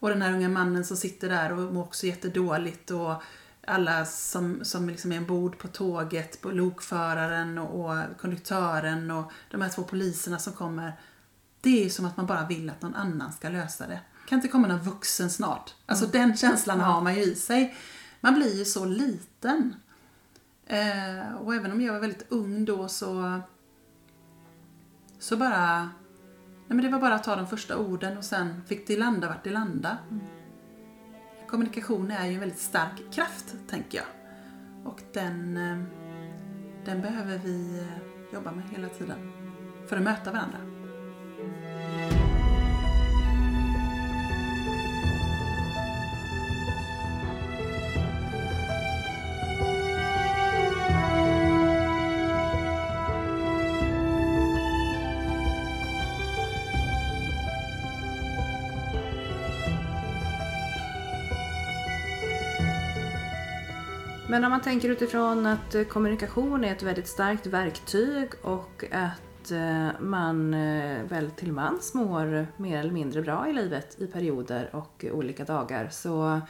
och den här unga mannen som sitter där och mår också jättedåligt. Och alla som, som liksom är ombord på tåget, på lokföraren och, och konduktören och de här två poliserna som kommer. Det är som att man bara vill att någon annan ska lösa det. Kan inte komma någon vuxen snart? Alltså mm. den känslan har man ju i sig. Man blir ju så liten. Eh, och även om jag var väldigt ung då så så bara nej men det var bara att ta de första orden och sen fick det landa vart det landa. Mm. Kommunikation är ju en väldigt stark kraft, tänker jag. Och den, eh, den behöver vi eh, jobba med hela tiden för att möta varandra. Men om man tänker utifrån att eh, kommunikation är ett väldigt starkt verktyg och att eh, man eh, väl till mans mår mer eller mindre bra i livet i perioder och olika dagar så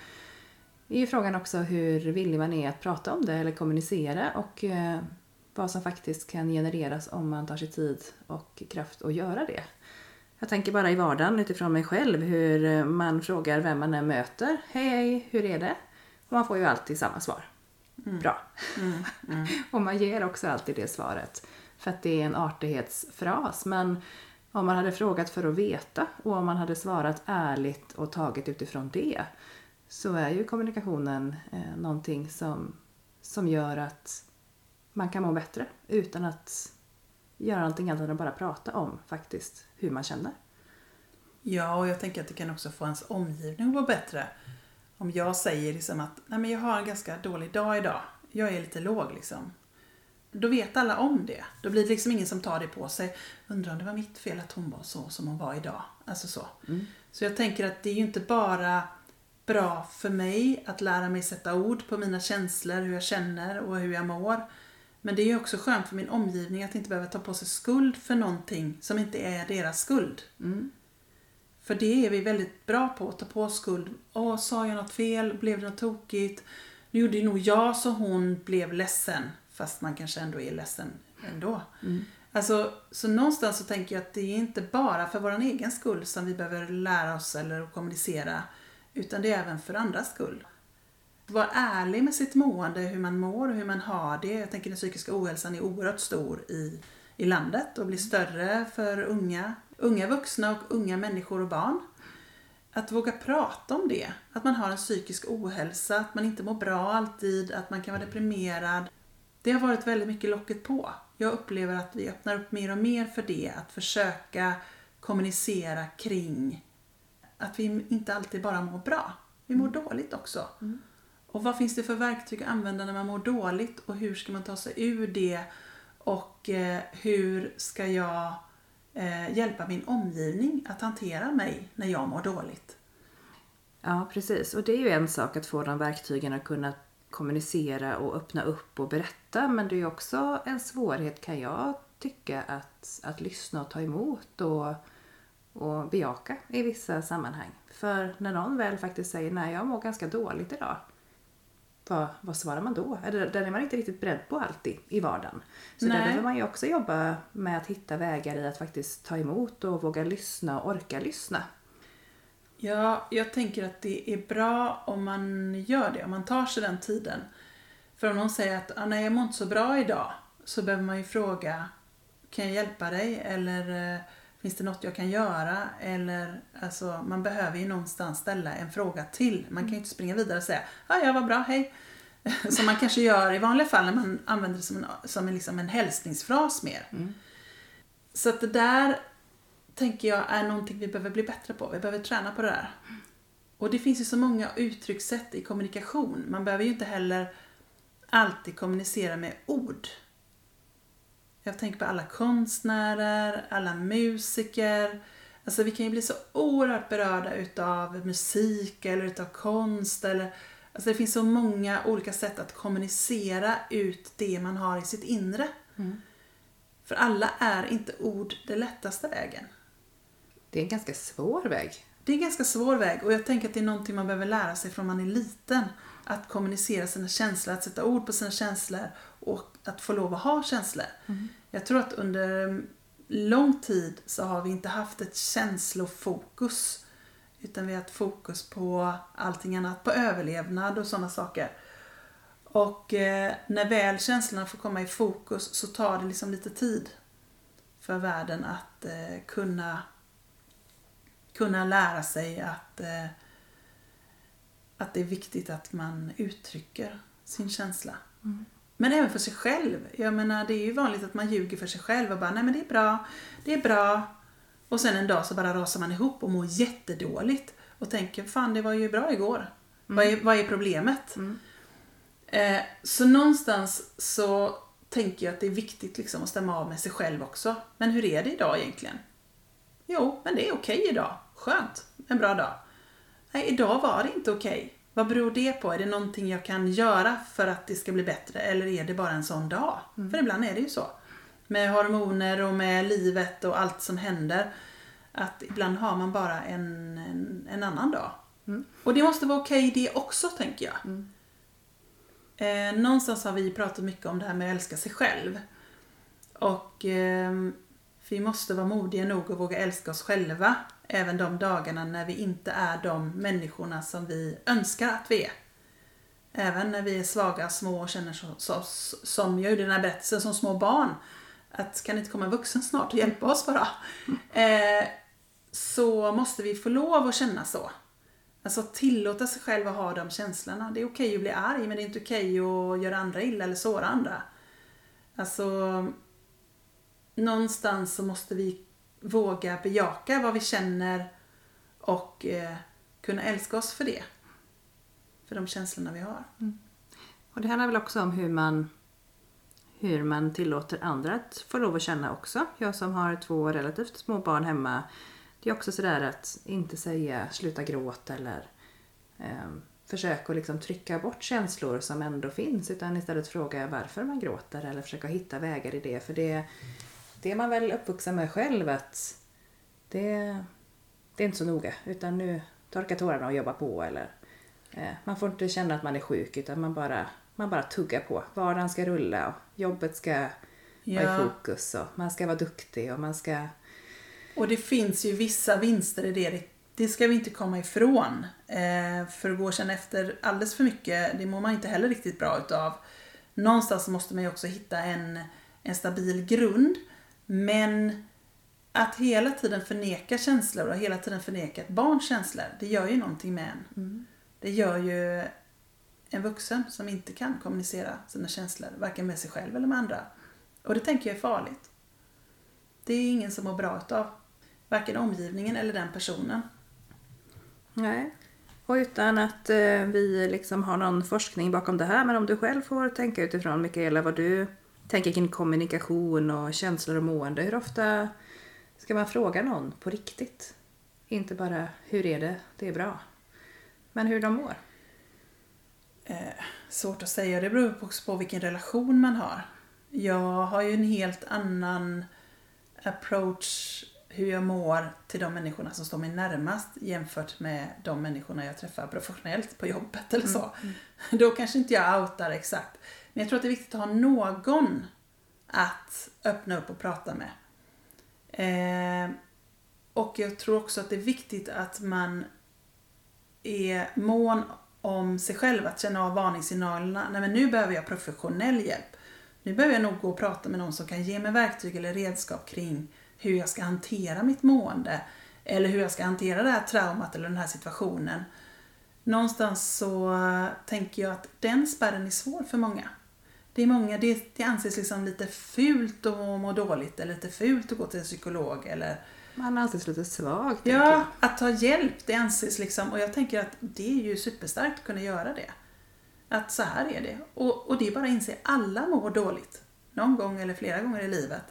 är ju frågan också hur villig man är att prata om det eller kommunicera och vad som faktiskt kan genereras om man tar sig tid och kraft att göra det. Jag tänker bara i vardagen utifrån mig själv hur man frågar vem man än möter. Hej, hej, hur är det? Och man får ju alltid samma svar bra. Mm. Mm. och man ger också alltid det svaret. För att det är en artighetsfras. Men om man hade frågat för att veta och om man hade svarat ärligt och tagit utifrån det så är ju kommunikationen eh, någonting som, som gör att man kan må bättre utan att göra någonting annat än att bara prata om faktiskt hur man känner. Ja, och jag tänker att det kan också få ens omgivning att vara bättre om jag säger liksom att Nej, men jag har en ganska dålig dag idag, jag är lite låg liksom. Då vet alla om det. Då blir det liksom ingen som tar det på sig. Undrar om det var mitt fel att hon var så som hon var idag. Alltså så. Mm. Så jag tänker att det är ju inte bara bra för mig att lära mig sätta ord på mina känslor, hur jag känner och hur jag mår. Men det är ju också skönt för min omgivning att inte behöva ta på sig skuld för någonting som inte är deras skuld. Mm. För det är vi väldigt bra på, att ta på skuld. Åh, sa jag något fel? Blev det något tokigt? Nu gjorde nog jag så hon blev ledsen. Fast man kanske ändå är ledsen ändå. Mm. Alltså, så någonstans så tänker jag att det är inte bara för vår egen skull som vi behöver lära oss eller kommunicera. Utan det är även för andras skull. Var ärlig med sitt mående, hur man mår och hur man har det. Jag tänker den psykiska ohälsan är oerhört stor i, i landet och blir större för unga unga vuxna och unga människor och barn. Att våga prata om det. Att man har en psykisk ohälsa, att man inte mår bra alltid, att man kan vara deprimerad. Det har varit väldigt mycket locket på. Jag upplever att vi öppnar upp mer och mer för det. Att försöka kommunicera kring att vi inte alltid bara mår bra. Vi mår dåligt också. Och vad finns det för verktyg att använda när man mår dåligt och hur ska man ta sig ur det och eh, hur ska jag eh, hjälpa min omgivning att hantera mig när jag mår dåligt? Ja, precis. Och det är ju en sak att få de verktygen att kunna kommunicera och öppna upp och berätta. Men det är ju också en svårighet kan jag tycka att, att lyssna och ta emot och, och bejaka i vissa sammanhang. För när någon väl faktiskt säger nej, jag mår ganska dåligt idag. Vad, vad svarar man då? Där är man inte riktigt beredd på alltid i vardagen. Så där Nej. behöver man ju också jobba med att hitta vägar i att faktiskt ta emot och våga lyssna och orka lyssna. Ja, jag tänker att det är bra om man gör det, om man tar sig den tiden. För om någon säger att ah, nej, jag mår inte så bra idag, så behöver man ju fråga kan jag hjälpa dig? Eller eh, finns det något jag kan göra? Eller alltså, man behöver ju någonstans ställa en fråga till. Man kan ju inte springa vidare och säga ja, jag var bra, hej. Som man kanske gör i vanliga fall när man använder det som en, som en, liksom en hälsningsfras mer. Så att det där tänker jag är någonting vi behöver bli bättre på. Vi behöver träna på det där. Och det finns ju så många uttryckssätt i kommunikation. Man behöver ju inte heller alltid kommunicera med ord. Jag tänker på alla konstnärer, alla musiker. Alltså vi kan ju bli så oerhört berörda utav musik eller utav konst eller Alltså det finns så många olika sätt att kommunicera ut det man har i sitt inre. För alla är inte ord den lättaste vägen. Det är en ganska svår väg. Det är en ganska svår väg och jag tänker att det är någonting man behöver lära sig från man är liten. Att kommunicera sina känslor, att sätta ord på sina känslor och att få lov att ha känslor. Jag tror att under lång tid så har vi inte haft ett känslofokus. Utan vi har haft fokus på allting annat, på överlevnad och sådana saker. Och eh, när väl känslorna får komma i fokus så tar det liksom lite tid för världen att eh, kunna kunna lära sig att, eh, att det är viktigt att man uttrycker sin känsla. Men även för sig själv. Jag menar, det är ju vanligt att man ljuger för sig själv och bara, nej men det är bra, det är bra. Och sen en dag så bara rasar man ihop och mår jättedåligt. Och tänker, fan det var ju bra igår. Vad, är, vad är problemet? Eh, så någonstans så tänker jag att det är viktigt liksom att stämma av med sig själv också. Men hur är det idag egentligen? Jo, men det är okej idag. Skönt. En bra dag. Nej, idag var det inte okej. Vad beror det på? Är det någonting jag kan göra för att det ska bli bättre? Eller är det bara en sån dag? För ibland är det ju så. Med hormoner och med livet och allt som händer. Att ibland har man bara en, en, en annan dag. Och det måste vara okej det också, tänker jag. Eh, någonstans har vi pratat mycket om det här med att älska sig själv. Och ehm, vi måste vara modiga nog att våga älska oss själva. Även de dagarna när vi inte är de människorna som vi önskar att vi är. Även när vi är svaga, små och känner så, så, som jag gjorde i den här berättelsen som små barn. Att kan det inte komma en vuxen snart och hjälpa oss bara? Eh, så måste vi få lov att känna så. Alltså tillåta sig själv att ha de känslorna. Det är okej att bli arg men det är inte okej att göra andra illa eller såra andra. Alltså någonstans så måste vi våga bejaka vad vi känner och eh, kunna älska oss för det. För de känslorna vi har. Mm. Och det handlar väl också om hur man, hur man tillåter andra att få lov att känna också. Jag som har två relativt små barn hemma. Det är också sådär att inte säga sluta gråta eller eh, försöka liksom trycka bort känslor som ändå finns. Utan istället fråga varför man gråter eller försöka hitta vägar i det. För det, det är man väl uppvuxen med själv att det, det är inte så noga. Utan nu torka tårarna och jobba på. Eller, eh, man får inte känna att man är sjuk utan man bara, man bara tuggar på. Vardagen ska rulla och jobbet ska vara Ja. i fokus och man ska vara duktig och man ska... Och det finns ju vissa vinster i det. Det, det ska vi inte komma ifrån. Eh, för att gå och känna efter alldeles för mycket, det mår man inte heller riktigt bra utav. Någonstans måste man ju också hitta en, en stabil grund. Men att hela tiden förneka känslor och hela tiden förneka ett barns känslor, det gör ju någonting med en. Det gör ju en vuxen som inte kan kommunicera sina känslor, varken med sig själv eller med andra. Och det tänker jag är farligt. Det är ingen som mår bra utav. varken omgivningen eller den personen. Nej. Och utan att eh, vi liksom har någon forskning bakom det här, men om du själv får tänka utifrån Mikaela vad du tänker kring kommunikation och känslor och mående. Hur ofta ska man fråga någon på riktigt? Inte bara hur är det, det är bra. Men hur de mår. Eh, svårt att säga, det beror också på vilken relation man har. Jag har ju en helt annan approach hur jag mår till de människorna som står mig närmast jämfört med de människorna jag träffar professionellt på jobbet eller så. Mm. Då kanske inte jag outar exakt. Men jag tror att det är viktigt att ha någon att öppna upp och prata med. Eh, och jag tror också att det är viktigt att man är mån om sig själv, att känna av varningssignalerna. Nej men nu behöver jag professionell hjälp. Nu behöver jag nog gå och prata med någon som kan ge mig verktyg eller redskap kring hur jag ska hantera mitt mående. Eller hur jag ska hantera det här traumat eller den här situationen. Någonstans så tänker jag att den spärren är svår för många. Det är många, det, det anses liksom lite fult att må dåligt eller lite fult att gå till en psykolog eller man anses lite svag. Ja, att ta hjälp det anses liksom, och jag tänker att det är ju superstarkt att kunna göra det. Att så här är det. Och, och det är bara att inse, alla mår dåligt. Någon gång eller flera gånger i livet.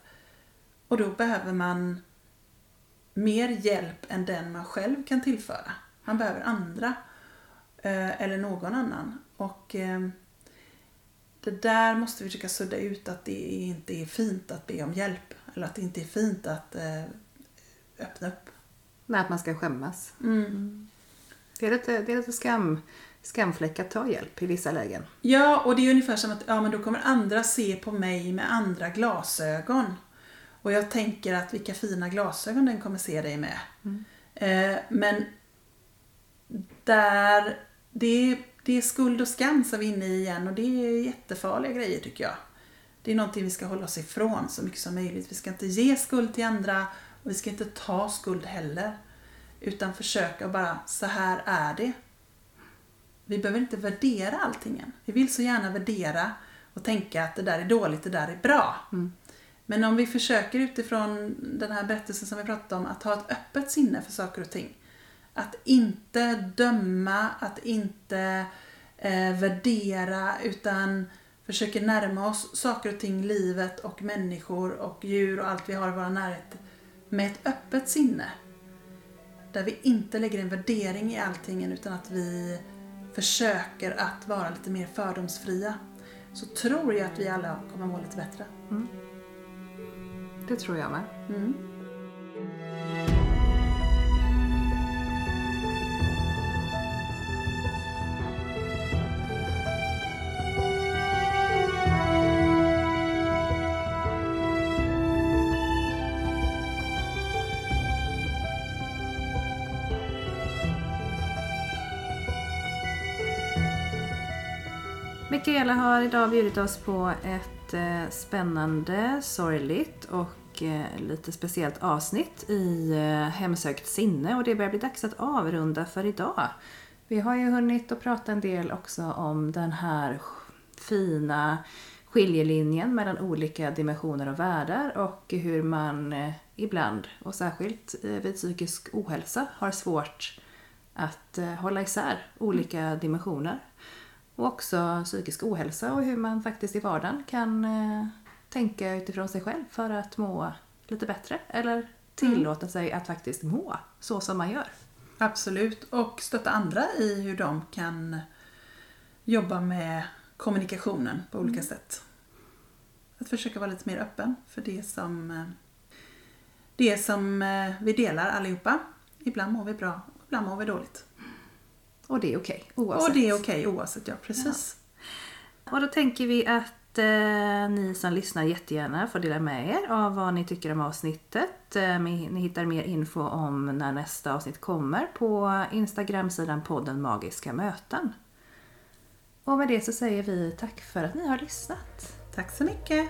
Och då behöver man mer hjälp än den man själv kan tillföra. Man behöver andra. Eh, eller någon annan. Och eh, det där måste vi försöka sudda ut att det inte är fint att be om hjälp. Eller att det inte är fint att eh, öppna upp. Nej, att man ska skämmas. Mm. Det är lite, det är lite skam, skamfläck att ta hjälp i vissa lägen. Ja, och det är ungefär som att ja, men då kommer andra se på mig med andra glasögon. Och jag tänker att vilka fina glasögon den kommer se dig med. Mm. Eh, men där, det, det är skuld och skam som vi är inne i igen och det är jättefarliga grejer tycker jag. Det är någonting vi ska hålla oss ifrån så mycket som möjligt. Vi ska inte ge skuld till andra och vi ska inte ta skuld heller. Utan försöka bara, så här är det. Vi behöver inte värdera allting än. Vi vill så gärna värdera och tänka att det där är dåligt, det där är bra. Mm. Men om vi försöker utifrån den här berättelsen som vi pratade om, att ha ett öppet sinne för saker och ting. Att inte döma, att inte eh, värdera, utan försöker närma oss saker och ting, livet och människor och djur och allt vi har i vår närhet med ett öppet sinne. Där vi inte lägger en värdering i allting utan att vi försöker att vara lite mer fördomsfria. Så tror jag att vi alla kommer må lite bättre. Mm. Det tror jag med. Mm. Mikaela har idag bjudit oss på ett eh, spännande, sorgligt och eh, lite speciellt avsnitt i eh, Hemsökt sinne och det börjar bli dags att avrunda för idag. Vi har ju hunnit att prata en del också om den här fina skiljelinjen mellan olika dimensioner och världar och hur man eh, ibland, och särskilt eh, vid psykisk ohälsa, har svårt att eh, hålla isär olika dimensioner. Och också psykisk ohälsa och hur man faktiskt i vardagen kan eh, tänka utifrån sig själv för att må lite bättre. Eller tillåta mm. sig att faktiskt må så som man gör. Absolut, och stötta andra i hur de kan jobba med kommunikationen på olika mm. sätt. Att försöka vara lite mer öppen för det som, eh, det som eh, vi delar allihopa. Ibland mår vi bra, ibland mår vi dåligt. Och det är okej okay, oavsett. Och det är okej okay, oavsett, ja precis. Ja. Och då tänker vi att eh, ni som lyssnar jättegärna får dela med er av vad ni tycker om avsnittet. Eh, ni hittar mer info om när nästa avsnitt kommer på Instagramsidan podden Magiska möten. Och med det så säger vi tack för att ni har lyssnat. Tack så mycket!